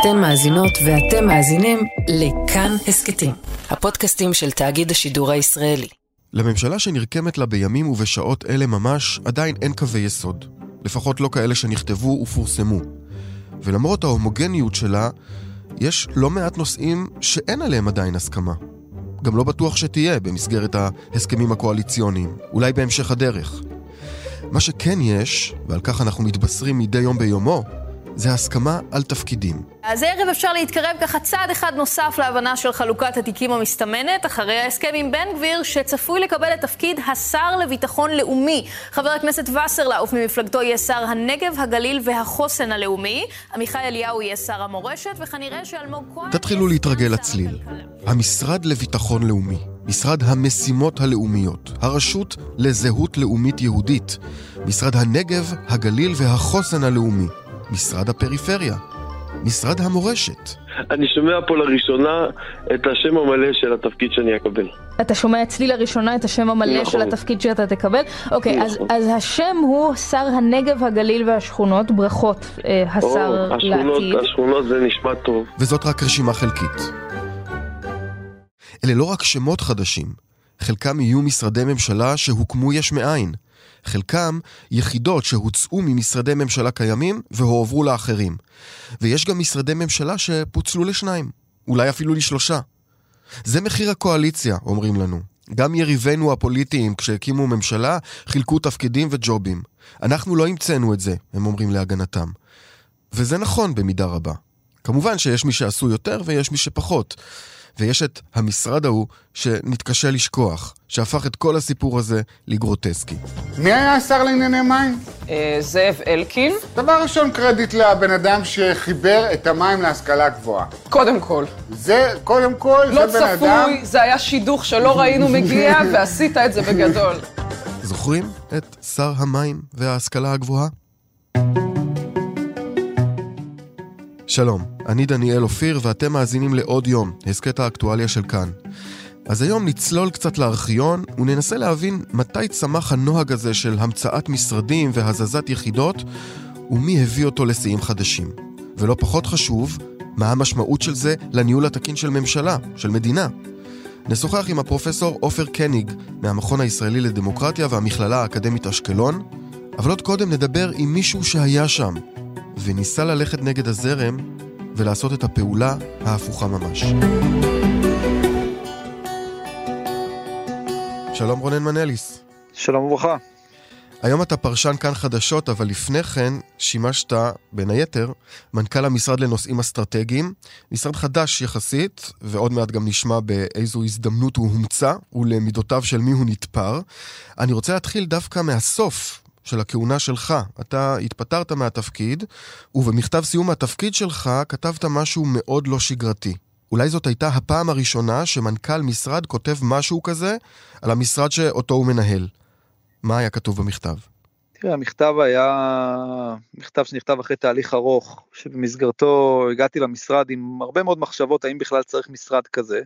אתן מאזינות ואתם מאזינים לכאן הסכתים, הפודקאסטים של תאגיד השידור הישראלי. לממשלה שנרקמת לה בימים ובשעות אלה ממש, עדיין אין קווי יסוד. לפחות לא כאלה שנכתבו ופורסמו. ולמרות ההומוגניות שלה, יש לא מעט נושאים שאין עליהם עדיין הסכמה. גם לא בטוח שתהיה במסגרת ההסכמים הקואליציוניים, אולי בהמשך הדרך. מה שכן יש, ועל כך אנחנו מתבשרים מדי יום ביומו, זה הסכמה על תפקידים. אז הערב אפשר להתקרב ככה צעד אחד נוסף להבנה של חלוקת התיקים המסתמנת, אחרי ההסכם עם בן גביר, שצפוי לקבל את תפקיד השר לביטחון לאומי. חבר הכנסת וסרלאוף ממפלגתו יהיה שר הנגב, הגליל והחוסן הלאומי. עמיחי אליהו יהיה שר המורשת, וכנראה שאלמוג כהן... תתחילו להתרגל לצליל. המשרד לביטחון לאומי, משרד המשימות הלאומיות, הרשות לזהות לאומית יהודית, משרד הנגב, הגליל והחוסן הלאומי. משרד הפריפריה, משרד המורשת. אני שומע פה לראשונה את השם המלא של התפקיד שאני אקבל. אתה שומע אצלי לראשונה את השם המלא נכון. של התפקיד שאתה תקבל? אוקיי, נכון. אז, אז השם הוא שר הנגב, הגליל והשכונות. ברכות, אה, השר או, השכונות, לעתיד. השכונות זה נשמע טוב. וזאת רק רשימה חלקית. אלה לא רק שמות חדשים, חלקם יהיו משרדי ממשלה שהוקמו יש מאין. חלקם יחידות שהוצאו ממשרדי ממשלה קיימים והועברו לאחרים. ויש גם משרדי ממשלה שפוצלו לשניים, אולי אפילו לשלושה. זה מחיר הקואליציה, אומרים לנו. גם יריבינו הפוליטיים, כשהקימו ממשלה, חילקו תפקידים וג'ובים. אנחנו לא המצאנו את זה, הם אומרים להגנתם. וזה נכון במידה רבה. כמובן שיש מי שעשו יותר ויש מי שפחות. ויש את המשרד ההוא שנתקשה לשכוח, שהפך את כל הסיפור הזה לגרוטסקי. מי היה השר לענייני מים? אה, זאב אלקין. דבר ראשון, קרדיט לבן אדם שחיבר את המים להשכלה גבוהה. קודם כל. זה, קודם כל, לא זה בן צפוי, אדם... זה היה שידוך שלא ראינו מגיע, ועשית את זה בגדול. זוכרים את שר המים וההשכלה הגבוהה? שלום, אני דניאל אופיר ואתם מאזינים לעוד יום, הסכת האקטואליה של כאן. אז היום נצלול קצת לארכיון וננסה להבין מתי צמח הנוהג הזה של המצאת משרדים והזזת יחידות ומי הביא אותו לשיאים חדשים. ולא פחות חשוב, מה המשמעות של זה לניהול התקין של ממשלה, של מדינה. נשוחח עם הפרופסור עופר קניג מהמכון הישראלי לדמוקרטיה והמכללה האקדמית אשקלון, אבל עוד קודם נדבר עם מישהו שהיה שם, וניסה ללכת נגד הזרם ולעשות את הפעולה ההפוכה ממש. שלום רונן מנליס. שלום וברכה. היום אתה פרשן כאן חדשות, אבל לפני כן שימשת, בין היתר, מנכ"ל המשרד לנושאים אסטרטגיים. משרד חדש יחסית, ועוד מעט גם נשמע באיזו הזדמנות הוא הומצא, ולמידותיו של מי הוא נתפר. אני רוצה להתחיל דווקא מהסוף, של הכהונה שלך. אתה התפטרת מהתפקיד, ובמכתב סיום התפקיד שלך כתבת משהו מאוד לא שגרתי. אולי זאת הייתה הפעם הראשונה שמנכ"ל משרד כותב משהו כזה על המשרד שאותו הוא מנהל. מה היה כתוב במכתב? תראה, המכתב היה מכתב שנכתב אחרי תהליך ארוך, שבמסגרתו הגעתי למשרד עם הרבה מאוד מחשבות האם בכלל צריך משרד כזה.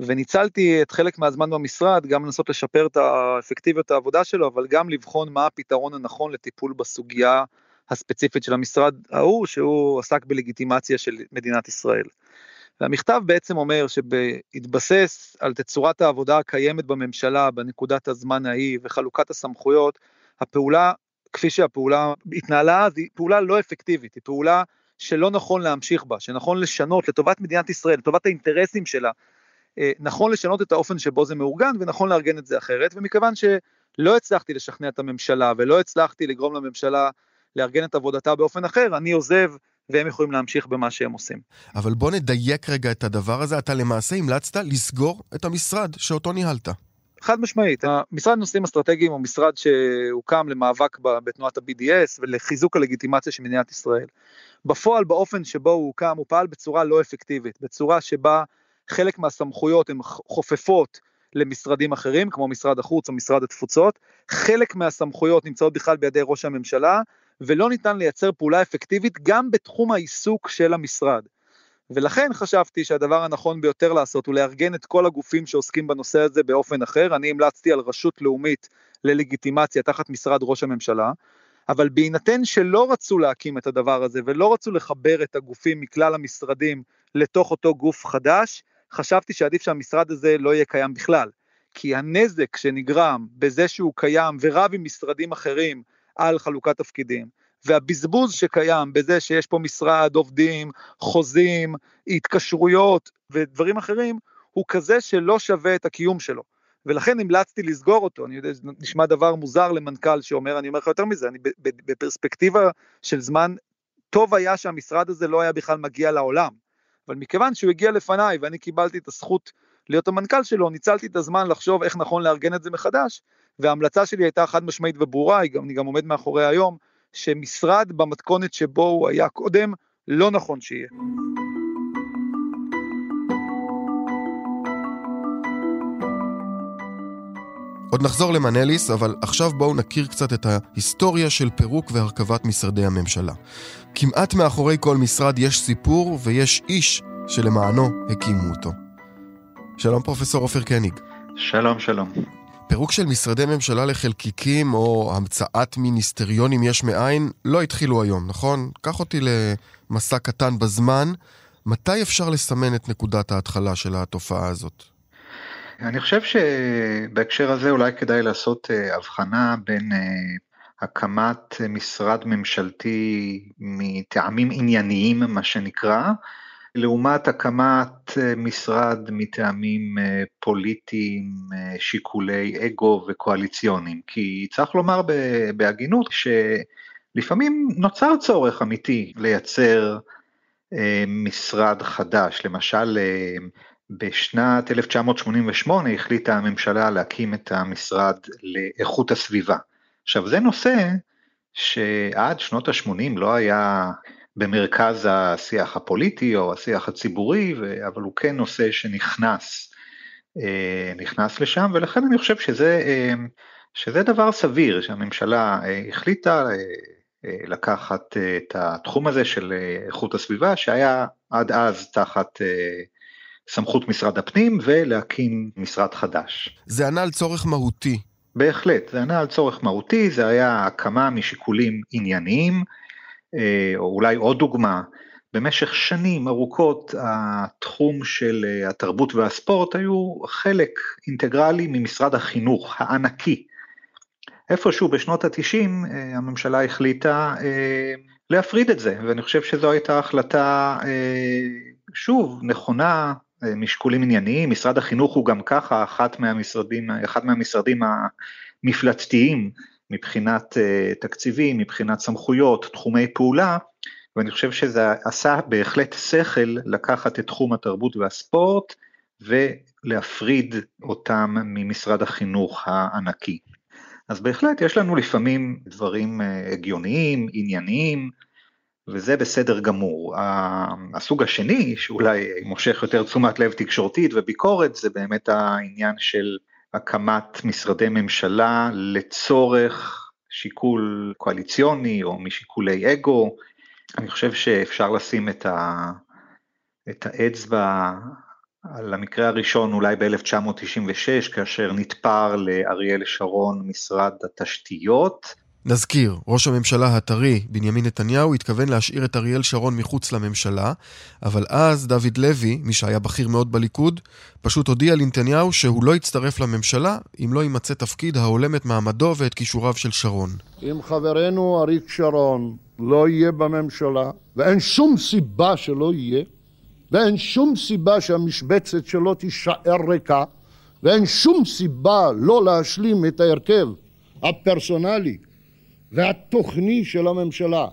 וניצלתי את חלק מהזמן במשרד גם לנסות לשפר את האפקטיביות העבודה שלו, אבל גם לבחון מה הפתרון הנכון לטיפול בסוגיה הספציפית של המשרד ההוא, שהוא עסק בלגיטימציה של מדינת ישראל. והמכתב בעצם אומר שבהתבסס על תצורת העבודה הקיימת בממשלה בנקודת הזמן ההיא וחלוקת הסמכויות, הפעולה, כפי שהפעולה התנהלה היא פעולה לא אפקטיבית, היא פעולה שלא נכון להמשיך בה, שנכון לשנות לטובת מדינת ישראל, לטובת האינטרסים שלה, נכון לשנות את האופן שבו זה מאורגן ונכון לארגן את זה אחרת, ומכיוון שלא הצלחתי לשכנע את הממשלה ולא הצלחתי לגרום לממשלה לארגן את עבודתה באופן אחר, אני עוזב והם יכולים להמשיך במה שהם עושים. אבל בוא נדייק רגע את הדבר הזה, אתה למעשה המלצת לסגור את המשרד שאותו ניהלת. חד משמעית, המשרד לנושאים אסטרטגיים הוא משרד שהוקם למאבק בתנועת ה-BDS ולחיזוק הלגיטימציה של מדינת ישראל. בפועל, באופן שבו הוא הוקם, הוא פעל בצורה לא אפקטיבית, בצורה שבה חלק מהסמכויות הן חופפות למשרדים אחרים, כמו משרד החוץ או משרד התפוצות, חלק מהסמכויות נמצאות בכלל בידי ראש הממשלה, ולא ניתן לייצר פעולה אפקטיבית גם בתחום העיסוק של המשרד. ולכן חשבתי שהדבר הנכון ביותר לעשות הוא לארגן את כל הגופים שעוסקים בנושא הזה באופן אחר. אני המלצתי על רשות לאומית ללגיטימציה תחת משרד ראש הממשלה. אבל בהינתן שלא רצו להקים את הדבר הזה ולא רצו לחבר את הגופים מכלל המשרדים לתוך אותו גוף חדש, חשבתי שעדיף שהמשרד הזה לא יהיה קיים בכלל. כי הנזק שנגרם בזה שהוא קיים ורב עם משרדים אחרים על חלוקת תפקידים, והבזבוז שקיים בזה שיש פה משרד, עובדים, חוזים, התקשרויות ודברים אחרים, הוא כזה שלא שווה את הקיום שלו. ולכן המלצתי לסגור אותו, אני יודע, זה נשמע דבר מוזר למנכ"ל שאומר, אני אומר לך יותר מזה, אני בפרספקטיבה של זמן, טוב היה שהמשרד הזה לא היה בכלל מגיע לעולם. אבל מכיוון שהוא הגיע לפניי ואני קיבלתי את הזכות להיות המנכ"ל שלו, ניצלתי את הזמן לחשוב איך נכון לארגן את זה מחדש, וההמלצה שלי הייתה חד משמעית וברורה, אני גם עומד מאחורי היום, שמשרד במתכונת שבו הוא היה קודם, לא נכון שיהיה. עוד נחזור למנליס, אבל עכשיו בואו נכיר קצת את ההיסטוריה של פירוק והרכבת משרדי הממשלה. כמעט מאחורי כל משרד יש סיפור ויש איש שלמענו הקימו אותו. שלום פרופסור עופר קניג. שלום, שלום. פירוק של משרדי ממשלה לחלקיקים או המצאת מיניסטריונים יש מאין לא התחילו היום, נכון? קח אותי למסע קטן בזמן. מתי אפשר לסמן את נקודת ההתחלה של התופעה הזאת? אני חושב שבהקשר הזה אולי כדאי לעשות אה, הבחנה בין אה, הקמת משרד ממשלתי מטעמים ענייניים, מה שנקרא, לעומת הקמת אה, משרד מטעמים פוליטיים, שיקולי אגו וקואליציוניים. כי צריך לומר בהגינות שלפעמים נוצר צורך אמיתי לייצר משרד חדש, למשל בשנת 1988 החליטה הממשלה להקים את המשרד לאיכות הסביבה. עכשיו זה נושא שעד שנות ה-80 לא היה במרכז השיח הפוליטי או השיח הציבורי, אבל הוא כן נושא שנכנס אה, נכנס לשם, ולכן אני חושב שזה, אה, שזה דבר סביר שהממשלה אה, החליטה לקחת את התחום הזה של איכות הסביבה, שהיה עד אז תחת סמכות משרד הפנים ולהקים משרד חדש. זה ענה על צורך מהותי. בהחלט, זה ענה על צורך מהותי, זה היה הקמה משיקולים ענייניים, אה, או אולי עוד דוגמה, במשך שנים ארוכות התחום של אה, התרבות והספורט היו חלק אינטגרלי ממשרד החינוך הענקי. איפשהו בשנות התשעים אה, הממשלה החליטה להפריד את זה, ואני חושב שזו הייתה החלטה, שוב, נכונה, אה, משיקולים ענייניים, משרד החינוך הוא גם ככה אחת מהמשרדים, אחד מהמשרדים המפלצתיים מבחינת אה, תקציבים, מבחינת סמכויות, תחומי פעולה, ואני חושב שזה עשה בהחלט שכל לקחת את תחום התרבות והספורט ולהפריד אותם ממשרד החינוך הענקי. אז בהחלט יש לנו לפעמים דברים אה, הגיוניים, ענייניים, וזה בסדר גמור. הסוג השני, שאולי מושך יותר תשומת לב תקשורתית וביקורת, זה באמת העניין של הקמת משרדי ממשלה לצורך שיקול קואליציוני או משיקולי אגו. אני חושב שאפשר לשים את, ה, את האצבע על המקרה הראשון אולי ב-1996, כאשר נתפר לאריאל שרון משרד התשתיות. נזכיר, ראש הממשלה הטרי, בנימין נתניהו, התכוון להשאיר את אריאל שרון מחוץ לממשלה, אבל אז דוד לוי, מי שהיה בכיר מאוד בליכוד, פשוט הודיע לנתניהו שהוא לא יצטרף לממשלה אם לא יימצא תפקיד ההולם את מעמדו ואת כישוריו של שרון. אם חברנו אריק שרון לא יהיה בממשלה, ואין שום סיבה שלא יהיה, ואין שום סיבה שהמשבצת שלו תישאר ריקה, ואין שום סיבה לא להשלים את ההרכב הפרסונלי והתוכני של הממשלה,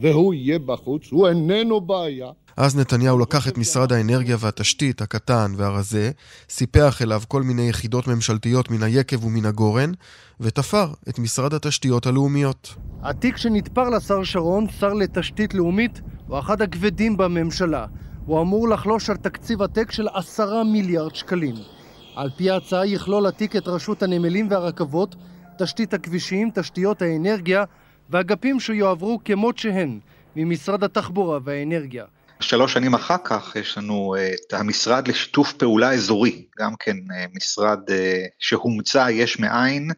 והוא יהיה בחוץ, הוא איננו בעיה. אז נתניהו לקח את משרד האנרגיה והתשתית הקטן והרזה, סיפח אליו כל מיני יחידות ממשלתיות מן היקב ומן הגורן, ותפר את משרד התשתיות הלאומיות. התיק שנתפר לשר שרון, שר לתשתית לאומית, הוא אחד הכבדים בממשלה. הוא אמור לחלוש על תקציב עתק של עשרה מיליארד שקלים. על פי ההצעה יכלול התיק את רשות הנמלים והרכבות, תשתית הכבישים, תשתיות האנרגיה ואגפים שיועברו כמות שהן ממשרד התחבורה והאנרגיה. שלוש שנים אחר כך יש לנו אה, את המשרד לשיתוף פעולה אזורי, גם כן אה, משרד אה, שהומצא יש מאין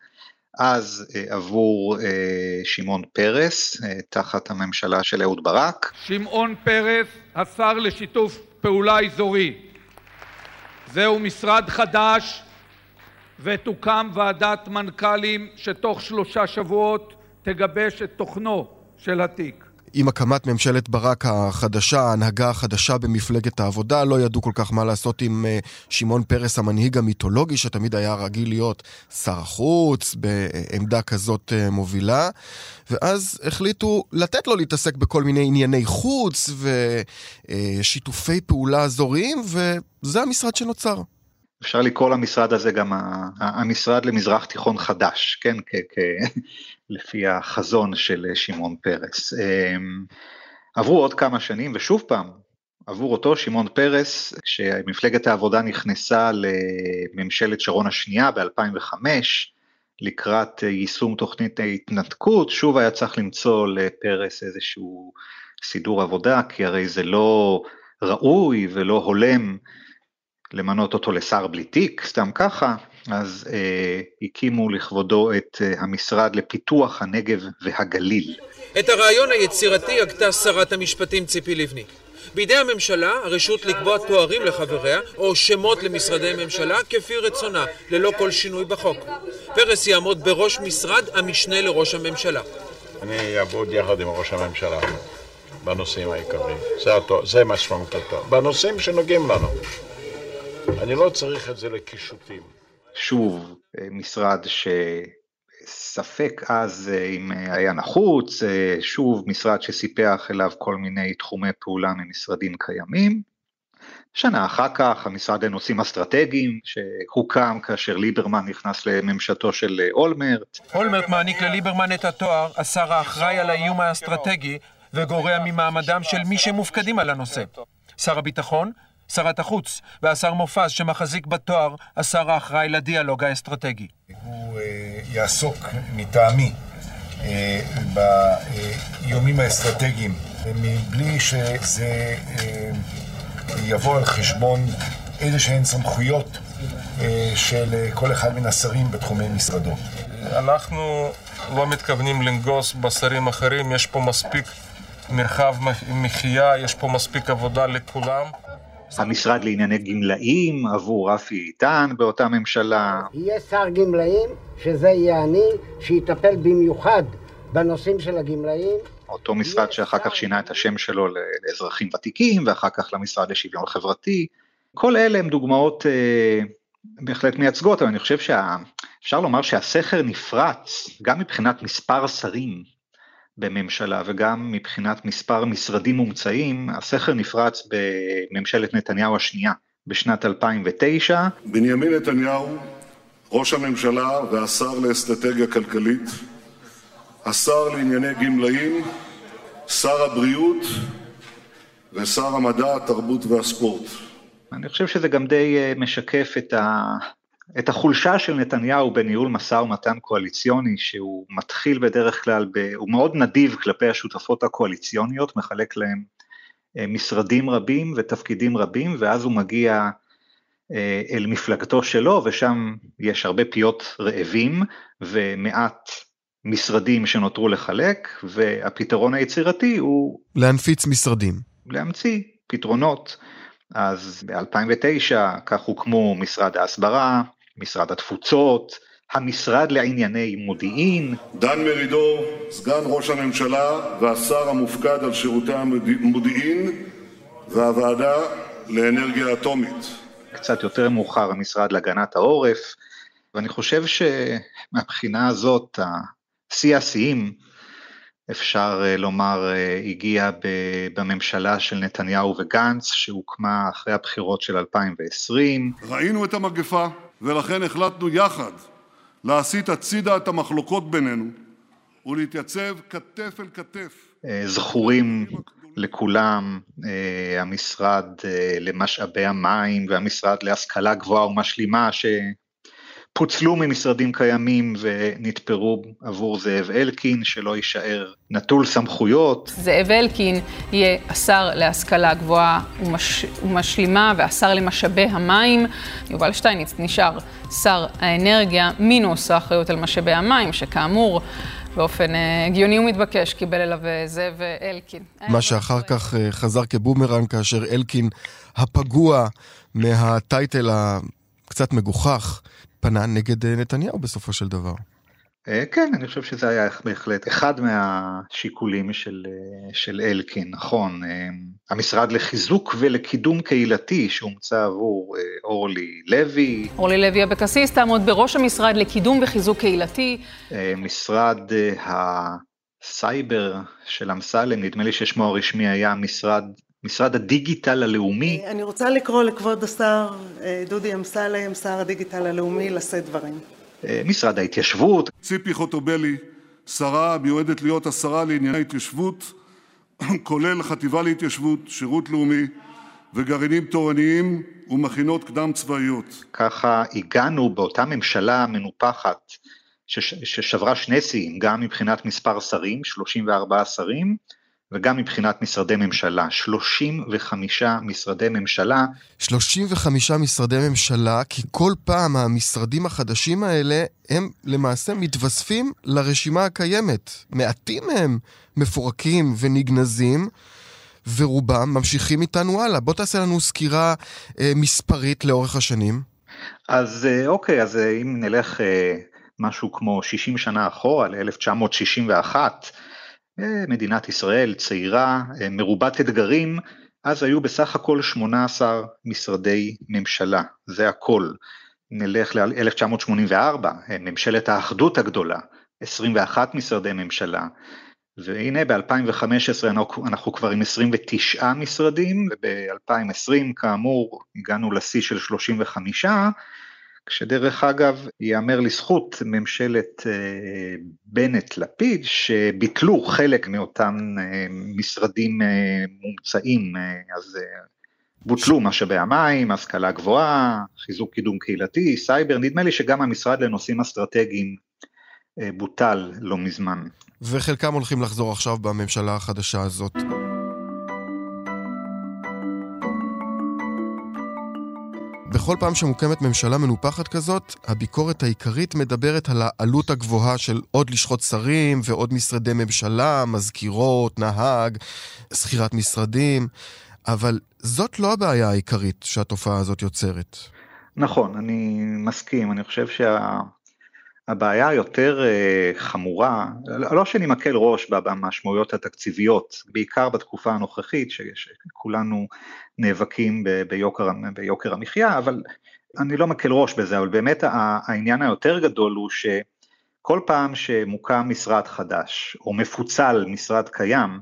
אז עבור שמעון פרס, תחת הממשלה של אהוד ברק. שמעון פרס, השר לשיתוף פעולה אזורי. זהו משרד חדש ותוקם ועדת מנכ"לים שתוך שלושה שבועות תגבש את תוכנו של התיק. עם הקמת ממשלת ברק החדשה, ההנהגה החדשה במפלגת העבודה, לא ידעו כל כך מה לעשות עם אה, שמעון פרס, המנהיג המיתולוגי, שתמיד היה רגיל להיות שר החוץ, בעמדה כזאת אה, מובילה. ואז החליטו לתת לו להתעסק בכל מיני ענייני חוץ ושיתופי פעולה אזוריים, וזה המשרד שנוצר. אפשר לקרוא למשרד הזה גם המשרד למזרח תיכון חדש, כן, לפי החזון של שמעון פרס. אמ, עברו עוד כמה שנים ושוב פעם, עבור אותו שמעון פרס, כשמפלגת העבודה נכנסה לממשלת שרון השנייה ב-2005, לקראת יישום תוכנית ההתנתקות, שוב היה צריך למצוא לפרס איזשהו סידור עבודה, כי הרי זה לא ראוי ולא הולם למנות אותו לשר בלי תיק, סתם ככה, אז אה, הקימו לכבודו את אה, המשרד לפיתוח הנגב והגליל. את הרעיון היצירתי הגתה שרת המשפטים ציפי לבני. בידי הממשלה הרשות לקבוע תוארים לחבריה או שמות למשרדי ממשלה כפי רצונה, ללא כל שינוי בחוק. פרס יעמוד בראש משרד המשנה לראש הממשלה. אני אעבוד יחד עם ראש הממשלה בנושאים העיקריים. זה, זה משמעות התואר. בנושאים שנוגעים לנו. אני לא צריך את זה לקישוטים. שוב, אה, משרד שספק אז אה, אם אה, היה נחוץ, שוב משרד שסיפח אליו כל מיני תחומי פעולה ממשרדים קיימים. שנה אחר כך המשרד לנושאים אסטרטגיים שהוקם כאשר ליברמן נכנס לממשלתו של אולמרט. אולמרט מעניק לליברמן את התואר השר האחראי על האיום האסטרטגי וגורע ממעמדם של מי שמופקדים על הנושא. שר הביטחון שרת החוץ, והשר מופז שמחזיק בתואר השר האחראי לדיאלוג האסטרטגי. הוא אה, יעסוק מטעמי אה, באיומים האסטרטגיים מבלי שזה אה, יבוא על חשבון איזה שהן סמכויות אה, של כל אחד מן השרים בתחומי משרדו. אנחנו לא מתכוונים לנגוס בשרים אחרים, יש פה מספיק מרחב מחיה, יש פה מספיק עבודה לכולם. המשרד לענייני גמלאים עבור רפי איתן באותה ממשלה. יהיה שר גמלאים, שזה יהיה אני, שיטפל במיוחד בנושאים של הגמלאים. אותו משרד שאחר כך שינה את השם שלו לאזרחים ותיקים, ואחר כך למשרד לשוויון חברתי. כל אלה הם דוגמאות אה, בהחלט מייצגות, אבל אני חושב שאפשר לומר שהסכר נפרץ גם מבחינת מספר שרים בממשלה וגם מבחינת מספר משרדים מומצאים, הסכר נפרץ בממשלת נתניהו השנייה בשנת 2009. בנימין נתניהו, ראש הממשלה והשר לאסטרטגיה כלכלית, השר לענייני גמלאים, שר הבריאות ושר המדע, התרבות והספורט. אני חושב שזה גם די אה, משקף את ה... את החולשה של נתניהו בניהול משא ומתן קואליציוני, שהוא מתחיל בדרך כלל, ב, הוא מאוד נדיב כלפי השותפות הקואליציוניות, מחלק להם אה, משרדים רבים ותפקידים רבים, ואז הוא מגיע אה, אל מפלגתו שלו, ושם יש הרבה פיות רעבים ומעט משרדים שנותרו לחלק, והפתרון היצירתי הוא... להנפיץ משרדים. להמציא פתרונות. אז ב-2009 כך הוקמו משרד ההסברה, משרד התפוצות, המשרד לענייני מודיעין. דן מרידור, סגן ראש הממשלה והשר המופקד על שירותי המודיעין והוועדה לאנרגיה אטומית. קצת יותר מאוחר המשרד להגנת העורף, ואני חושב שמבחינה הזאת, שיא השיאים, אפשר אה, לומר, אה, הגיע בממשלה של נתניהו וגנץ, שהוקמה אחרי הבחירות של 2020. ראינו את המגפה, ולכן החלטנו יחד להסיט הצידה את המחלוקות בינינו ולהתייצב כתף אל כתף. אה, זכורים לכולם המשרד למשאבי המים והמשרד להשכלה גבוהה ומשלימה פוצלו ממשרדים קיימים ונתפרו עבור זאב אלקין, שלא יישאר נטול סמכויות. זאב אלקין יהיה השר להשכלה גבוהה ומש... ומשלימה והשר למשאבי המים. יובל שטייניץ נשאר שר האנרגיה, מינוס האחריות על משאבי המים, שכאמור... באופן אה, הגיוני ומתבקש קיבל אליו אה, זאב אלקין. מה שאחר כך חזר כבומרנג כאשר אלקין הפגוע מהטייטל הקצת מגוחך פנה נגד נתניהו בסופו של דבר. כן, אני חושב שזה היה בהחלט אחד מהשיקולים של, של אלקין, נכון. המשרד לחיזוק ולקידום קהילתי שהומצא עבור אורלי לוי. אורלי לוי אבקסיס תעמוד בראש המשרד לקידום וחיזוק קהילתי. משרד הסייבר של אמסלם, נדמה לי ששמו הרשמי היה משרד משרד הדיגיטל הלאומי. אני רוצה לקרוא לכבוד השר דודי אמסלם, שר הדיגיטל הלאומי, לשאת דברים. משרד ההתיישבות. ציפי חוטובלי, שרה מיועדת להיות השרה לענייני התיישבות, כולל חטיבה להתיישבות, שירות לאומי וגרעינים תורניים ומכינות קדם צבאיות. ככה הגענו באותה ממשלה מנופחת ששברה שני שיאים, גם מבחינת מספר שרים, 34 שרים, וגם מבחינת משרדי ממשלה, 35 משרדי ממשלה. 35 משרדי ממשלה, כי כל פעם המשרדים החדשים האלה הם למעשה מתווספים לרשימה הקיימת. מעטים מהם מפורקים ונגנזים. ורובם ממשיכים איתנו הלאה. בוא תעשה לנו סקירה אה, מספרית לאורך השנים. אז אה, אוקיי, אז אה, אם נלך אה, משהו כמו 60 שנה אחורה, ל-1961, מדינת ישראל צעירה, מרובת אתגרים, אז היו בסך הכל 18 משרדי ממשלה, זה הכל. נלך ל-1984, ממשלת האחדות הגדולה, 21 משרדי ממשלה, והנה ב-2015 אנחנו כבר עם 29 משרדים, וב-2020 כאמור הגענו לשיא של 35, כשדרך אגב, ייאמר לזכות ממשלת בנט-לפיד, שביטלו חלק מאותם משרדים מומצאים, אז בוטלו משאבי המים, השכלה גבוהה, חיזוק קידום קהילתי, סייבר, נדמה לי שגם המשרד לנושאים אסטרטגיים בוטל לא מזמן. וחלקם הולכים לחזור עכשיו בממשלה החדשה הזאת. בכל פעם שמוקמת ממשלה מנופחת כזאת, הביקורת העיקרית מדברת על העלות הגבוהה של עוד לשכות שרים ועוד משרדי ממשלה, מזכירות, נהג, שכירת משרדים, אבל זאת לא הבעיה העיקרית שהתופעה הזאת יוצרת. נכון, אני מסכים, אני חושב שה... הבעיה היותר חמורה, לא שאני מקל ראש במשמעויות התקציביות, בעיקר בתקופה הנוכחית שכולנו נאבקים ביוקר, ביוקר המחיה, אבל אני לא מקל ראש בזה, אבל באמת העניין היותר גדול הוא שכל פעם שמוקם משרד חדש או מפוצל משרד קיים,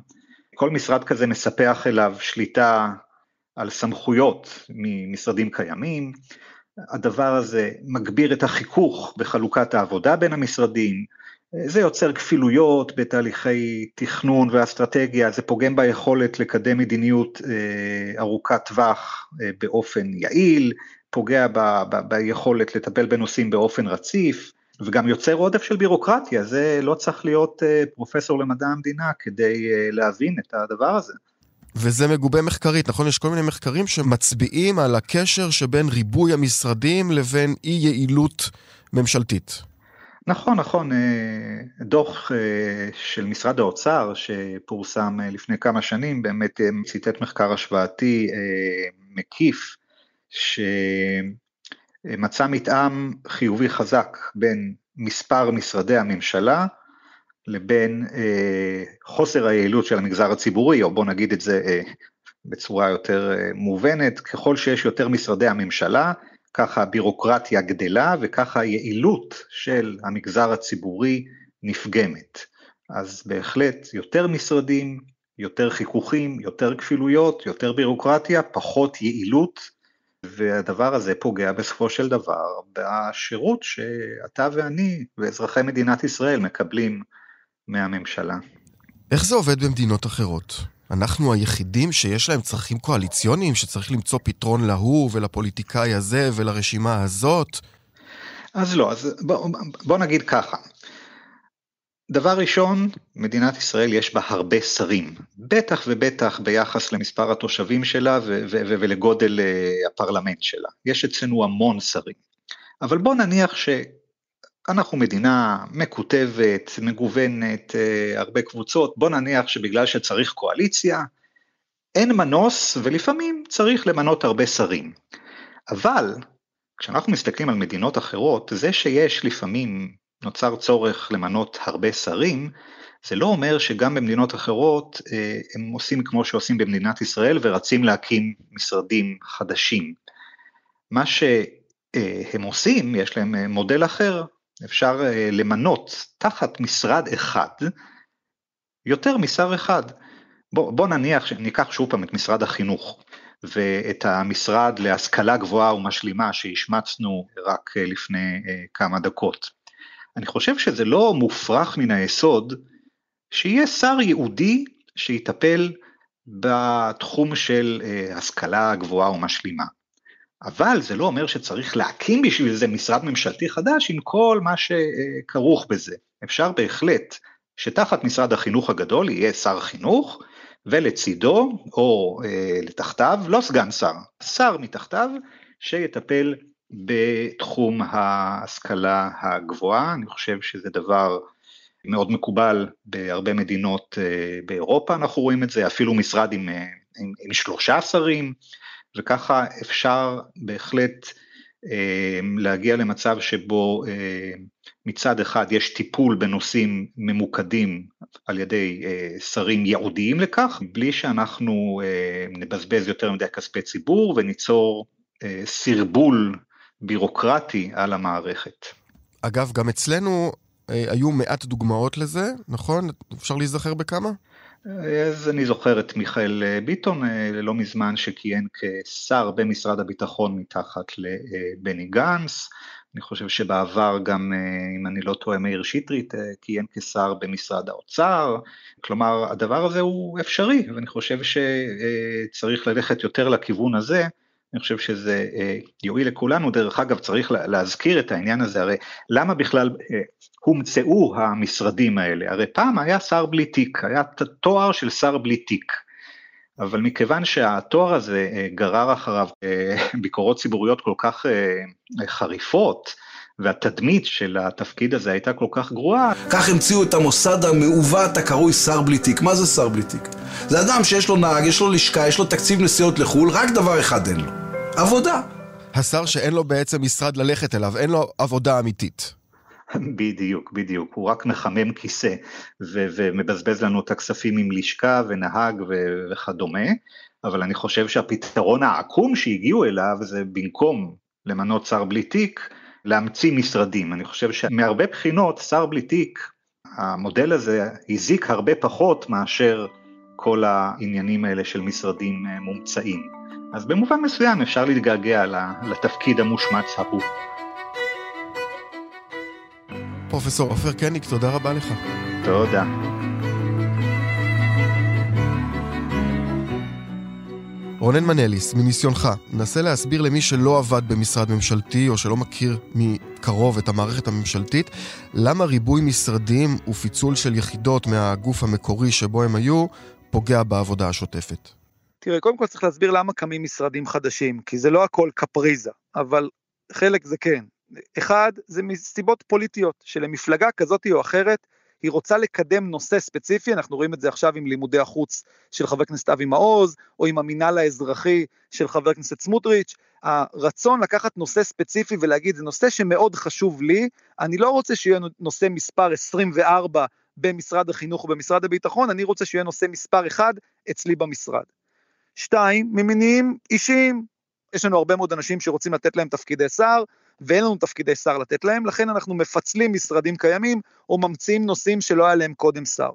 כל משרד כזה מספח אליו שליטה על סמכויות ממשרדים קיימים, הדבר הזה מגביר את החיכוך בחלוקת העבודה בין המשרדים, זה יוצר כפילויות בתהליכי תכנון ואסטרטגיה, זה פוגם ביכולת לקדם מדיניות ארוכת טווח באופן יעיל, פוגע ב, ב, ביכולת לטפל בנושאים באופן רציף, וגם יוצר עודף של בירוקרטיה, זה לא צריך להיות פרופסור למדע המדינה כדי להבין את הדבר הזה. וזה מגובה מחקרית, נכון? יש כל מיני מחקרים שמצביעים על הקשר שבין ריבוי המשרדים לבין אי יעילות ממשלתית. נכון, נכון. דוח של משרד האוצר שפורסם לפני כמה שנים, באמת ציטט מחקר השוואתי מקיף, שמצא מתאם חיובי חזק בין מספר משרדי הממשלה, לבין אה, חוסר היעילות של המגזר הציבורי, או בוא נגיד את זה אה, בצורה יותר אה, מובנת, ככל שיש יותר משרדי הממשלה, ככה הבירוקרטיה גדלה וככה היעילות של המגזר הציבורי נפגמת. אז בהחלט יותר משרדים, יותר חיכוכים, יותר כפילויות, יותר בירוקרטיה, פחות יעילות, והדבר הזה פוגע בסופו של דבר בשירות שאתה ואני ואזרחי מדינת ישראל מקבלים מהממשלה. איך זה עובד במדינות אחרות? אנחנו היחידים שיש להם צרכים קואליציוניים, שצריך למצוא פתרון להוא ולפוליטיקאי הזה ולרשימה הזאת? אז לא, אז בוא, בוא נגיד ככה. דבר ראשון, מדינת ישראל יש בה הרבה שרים, בטח ובטח ביחס למספר התושבים שלה ו- ו- ו- ולגודל uh, הפרלמנט שלה. יש אצלנו המון שרים. אבל בוא נניח שאנחנו מדינה מקוטבת, מגוונת, uh, הרבה קבוצות, בוא נניח שבגלל שצריך קואליציה, אין מנוס ולפעמים צריך למנות הרבה שרים. אבל כשאנחנו מסתכלים על מדינות אחרות, זה שיש לפעמים נוצר צורך למנות הרבה שרים, זה לא אומר שגם במדינות אחרות אה, הם עושים כמו שעושים במדינת ישראל ורצים להקים משרדים חדשים. מה שהם עושים, יש להם אה, מודל אחר, אפשר אה, למנות תחת משרד אחד יותר משר אחד. בוא, בוא נניח, ניקח שוב פעם את משרד החינוך ואת המשרד להשכלה גבוהה ומשלימה שהשמצנו רק לפני כמה דקות. אני חושב שזה לא מופרך מן היסוד שיהיה שר ייעודי שיטפל בתחום של אה, השכלה גבוהה ומשלימה. אבל זה לא אומר שצריך להקים בשביל זה משרד ממשלתי חדש עם כל מה שכרוך בזה. אפשר בהחלט שתחת משרד החינוך הגדול יהיה שר חינוך, ולצידו, או אה, לתחתיו, לא סגן שר, שר מתחתיו, שיטפל בתחום ההשכלה הגבוהה, אני חושב שזה דבר מאוד מקובל בהרבה מדינות אה, באירופה, אנחנו רואים את זה, אפילו משרד עם, אה, עם, עם שלושה שרים, וככה אפשר בהחלט אה, להגיע למצב שבו מצד אחד יש טיפול בנושאים ממוקדים על ידי שרים ייעודיים לכך, בלי שאנחנו נבזבז יותר מדי כספי ציבור וניצור סרבול בירוקרטי על המערכת. אגב, גם אצלנו אה, היו מעט דוגמאות לזה, נכון? אפשר להיזכר בכמה? אז אני זוכר את מיכאל אה, ביטון אה, לא מזמן שכיהן כשר במשרד הביטחון מתחת לבני גנץ. אני חושב שבעבר גם, אם אני לא טועה, מאיר שטרית כיהן כשר במשרד האוצר. כלומר, הדבר הזה הוא אפשרי, ואני חושב שצריך ללכת יותר לכיוון הזה. אני חושב שזה אה, יועיל לכולנו. דרך אגב, צריך להזכיר את העניין הזה, הרי למה בכלל אה, הומצאו המשרדים האלה? הרי פעם היה שר בלי תיק, היה תואר של שר בלי תיק. אבל מכיוון שהתואר הזה אה, גרר אחריו ביקורות ציבוריות כל כך חריפות, והתדמית של התפקיד הזה הייתה כל כך גרועה. כך המציאו את המוסד המעוות הקרוי שר בלי תיק. מה זה שר בלי תיק? זה אדם שיש לו נהג, יש לו לשכה, יש לו תקציב נסיעות לחו"ל, רק דבר אחד אין לו. עבודה. השר שאין לו בעצם משרד ללכת אליו, אין לו עבודה אמיתית. בדיוק, בדיוק, הוא רק מחמם כיסא ו- ומבזבז לנו את הכספים עם לשכה ונהג ו- וכדומה, אבל אני חושב שהפתרון העקום שהגיעו אליו זה במקום למנות שר בלי תיק, להמציא משרדים. אני חושב שמהרבה בחינות שר בלי תיק, המודל הזה הזיק הרבה פחות מאשר כל העניינים האלה של משרדים אה, מומצאים. אז במובן מסוים אפשר להתגעגע לתפקיד המושמץ ההוא. פרופסור עופר קניק, תודה רבה לך. תודה. רונן מנליס, מניסיונך, נסה להסביר למי שלא עבד במשרד ממשלתי או שלא מכיר מקרוב את המערכת הממשלתית, למה ריבוי משרדים ופיצול של יחידות מהגוף המקורי שבו הם היו, פוגע בעבודה השוטפת. תראה, קודם כל צריך להסביר למה קמים משרדים חדשים, כי זה לא הכל קפריזה, אבל חלק זה כן. אחד, זה מסיבות פוליטיות, שלמפלגה כזאת או אחרת, היא רוצה לקדם נושא ספציפי, אנחנו רואים את זה עכשיו עם לימודי החוץ של חבר הכנסת אבי מעוז, או עם המינהל האזרחי של חבר הכנסת סמוטריץ', הרצון לקחת נושא ספציפי ולהגיד, זה נושא שמאוד חשוב לי, אני לא רוצה שיהיה נושא מספר 24 במשרד החינוך ובמשרד הביטחון, אני רוצה שיהיה נושא מספר 1 אצלי במשרד. שתיים, ממניעים אישיים. יש לנו הרבה מאוד אנשים שרוצים לתת להם תפקידי שר, ואין לנו תפקידי שר לתת להם, לכן אנחנו מפצלים משרדים קיימים, או ממציאים נושאים שלא היה להם קודם שר.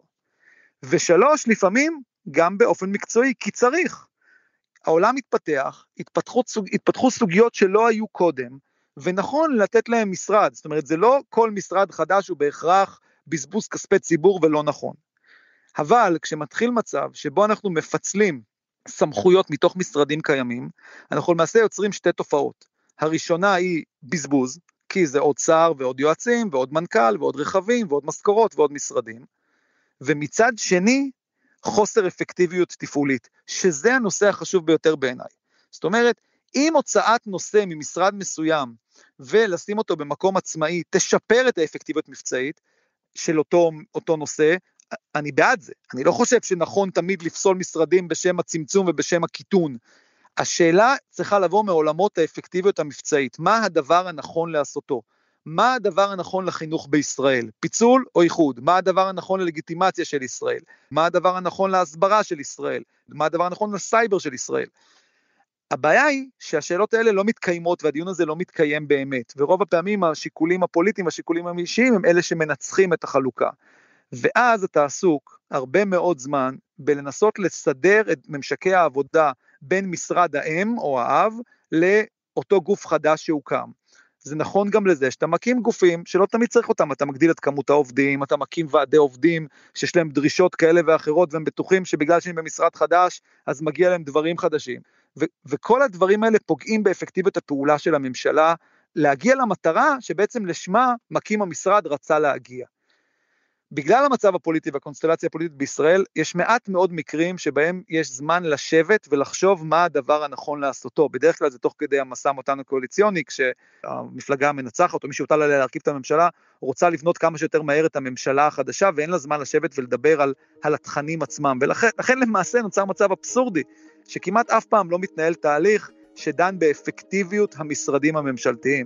ושלוש, לפעמים גם באופן מקצועי, כי צריך. העולם מתפתח, התפתחו, סוג, התפתחו סוגיות שלא היו קודם, ונכון לתת להם משרד, זאת אומרת, זה לא כל משרד חדש הוא בהכרח בזבוז כספי ציבור ולא נכון. אבל כשמתחיל מצב שבו אנחנו מפצלים סמכויות מתוך משרדים קיימים, אנחנו למעשה יוצרים שתי תופעות. הראשונה היא בזבוז, כי זה עוד שר ועוד יועצים ועוד מנכ"ל ועוד רכבים ועוד משכורות ועוד משרדים. ומצד שני, חוסר אפקטיביות תפעולית, שזה הנושא החשוב ביותר בעיניי. זאת אומרת, אם הוצאת נושא ממשרד מסוים ולשים אותו במקום עצמאי תשפר את האפקטיביות מבצעית של אותו, אותו נושא, אני בעד זה. אני לא חושב שנכון תמיד לפסול משרדים בשם הצמצום ובשם הקיטון. השאלה צריכה לבוא מעולמות האפקטיביות המבצעית. מה הדבר הנכון לעשותו? מה הדבר הנכון לחינוך בישראל? פיצול או איחוד? מה הדבר הנכון ללגיטימציה של ישראל? מה הדבר הנכון להסברה של ישראל? מה הדבר הנכון לסייבר של ישראל? הבעיה היא שהשאלות האלה לא מתקיימות והדיון הזה לא מתקיים באמת, ורוב הפעמים השיקולים הפוליטיים, השיקולים האישיים הם אלה שמנצחים את החלוקה. ואז אתה עסוק הרבה מאוד זמן בלנסות לסדר את ממשקי העבודה בין משרד האם או האב לאותו גוף חדש שהוקם. זה נכון גם לזה שאתה מקים גופים שלא תמיד צריך אותם, אתה מגדיל את כמות העובדים, אתה מקים ועדי עובדים שיש להם דרישות כאלה ואחרות והם בטוחים שבגלל שהם במשרד חדש אז מגיע להם דברים חדשים. ו- וכל הדברים האלה פוגעים באפקטיביות הפעולה של הממשלה להגיע למטרה שבעצם לשמה מקים המשרד רצה להגיע. בגלל המצב הפוליטי והקונסטלציה הפוליטית בישראל, יש מעט מאוד מקרים שבהם יש זמן לשבת ולחשוב מה הדבר הנכון לעשותו. בדרך כלל זה תוך כדי המשא ומתן הקואליציוני, כשהמפלגה המנצחת או מי שהוטל עליה להרכיב את הממשלה, רוצה לבנות כמה שיותר מהר את הממשלה החדשה, ואין לה זמן לשבת ולדבר על, על התכנים עצמם. ולכן למעשה נוצר מצב אבסורדי, שכמעט אף פעם לא מתנהל תהליך שדן באפקטיביות המשרדים הממשלתיים.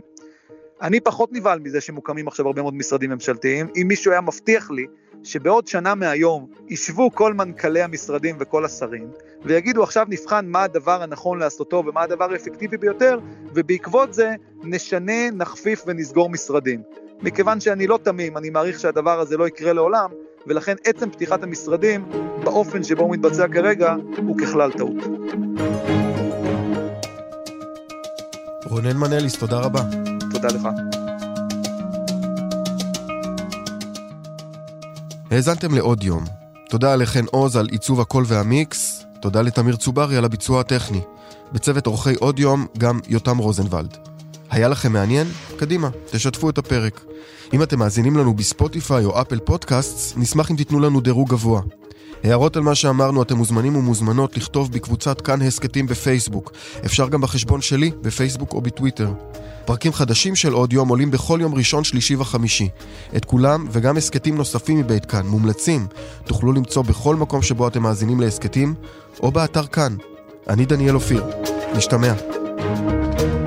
אני פחות נבהל מזה שמוקמים עכשיו הרבה מאוד משרדים ממשלתיים. אם מישהו היה מבטיח לי שבעוד שנה מהיום ישבו כל מנכ"לי המשרדים וכל השרים, ויגידו עכשיו נבחן מה הדבר הנכון לעשותו ומה הדבר האפקטיבי ביותר, ובעקבות זה נשנה, נכפיף ונסגור משרדים. מכיוון שאני לא תמים, אני מעריך שהדבר הזה לא יקרה לעולם, ולכן עצם פתיחת המשרדים, באופן שבו הוא מתבצע כרגע, הוא ככלל טעות. רונן מנליס, תודה רבה. תודה לך. האזנתם לעוד יום. תודה לחן עוז על עיצוב הקול והמיקס, תודה לתמיר צוברי על הביצוע הטכני. בצוות אורחי עוד יום, גם יותם רוזנבלד. היה לכם מעניין? קדימה, תשתפו את הפרק. אם אתם מאזינים לנו בספוטיפיי או אפל פודקאסט, נשמח אם תיתנו לנו דירוג גבוה. הערות על מה שאמרנו אתם מוזמנים ומוזמנות לכתוב בקבוצת כאן הסכתים בפייסבוק. אפשר גם בחשבון שלי, בפייסבוק או בטוויטר. פרקים חדשים של עוד יום עולים בכל יום ראשון, שלישי וחמישי. את כולם וגם הסכתים נוספים מבית כאן, מומלצים, תוכלו למצוא בכל מקום שבו אתם מאזינים להסכתים, או באתר כאן. אני דניאל אופיר. נשתמע. thank you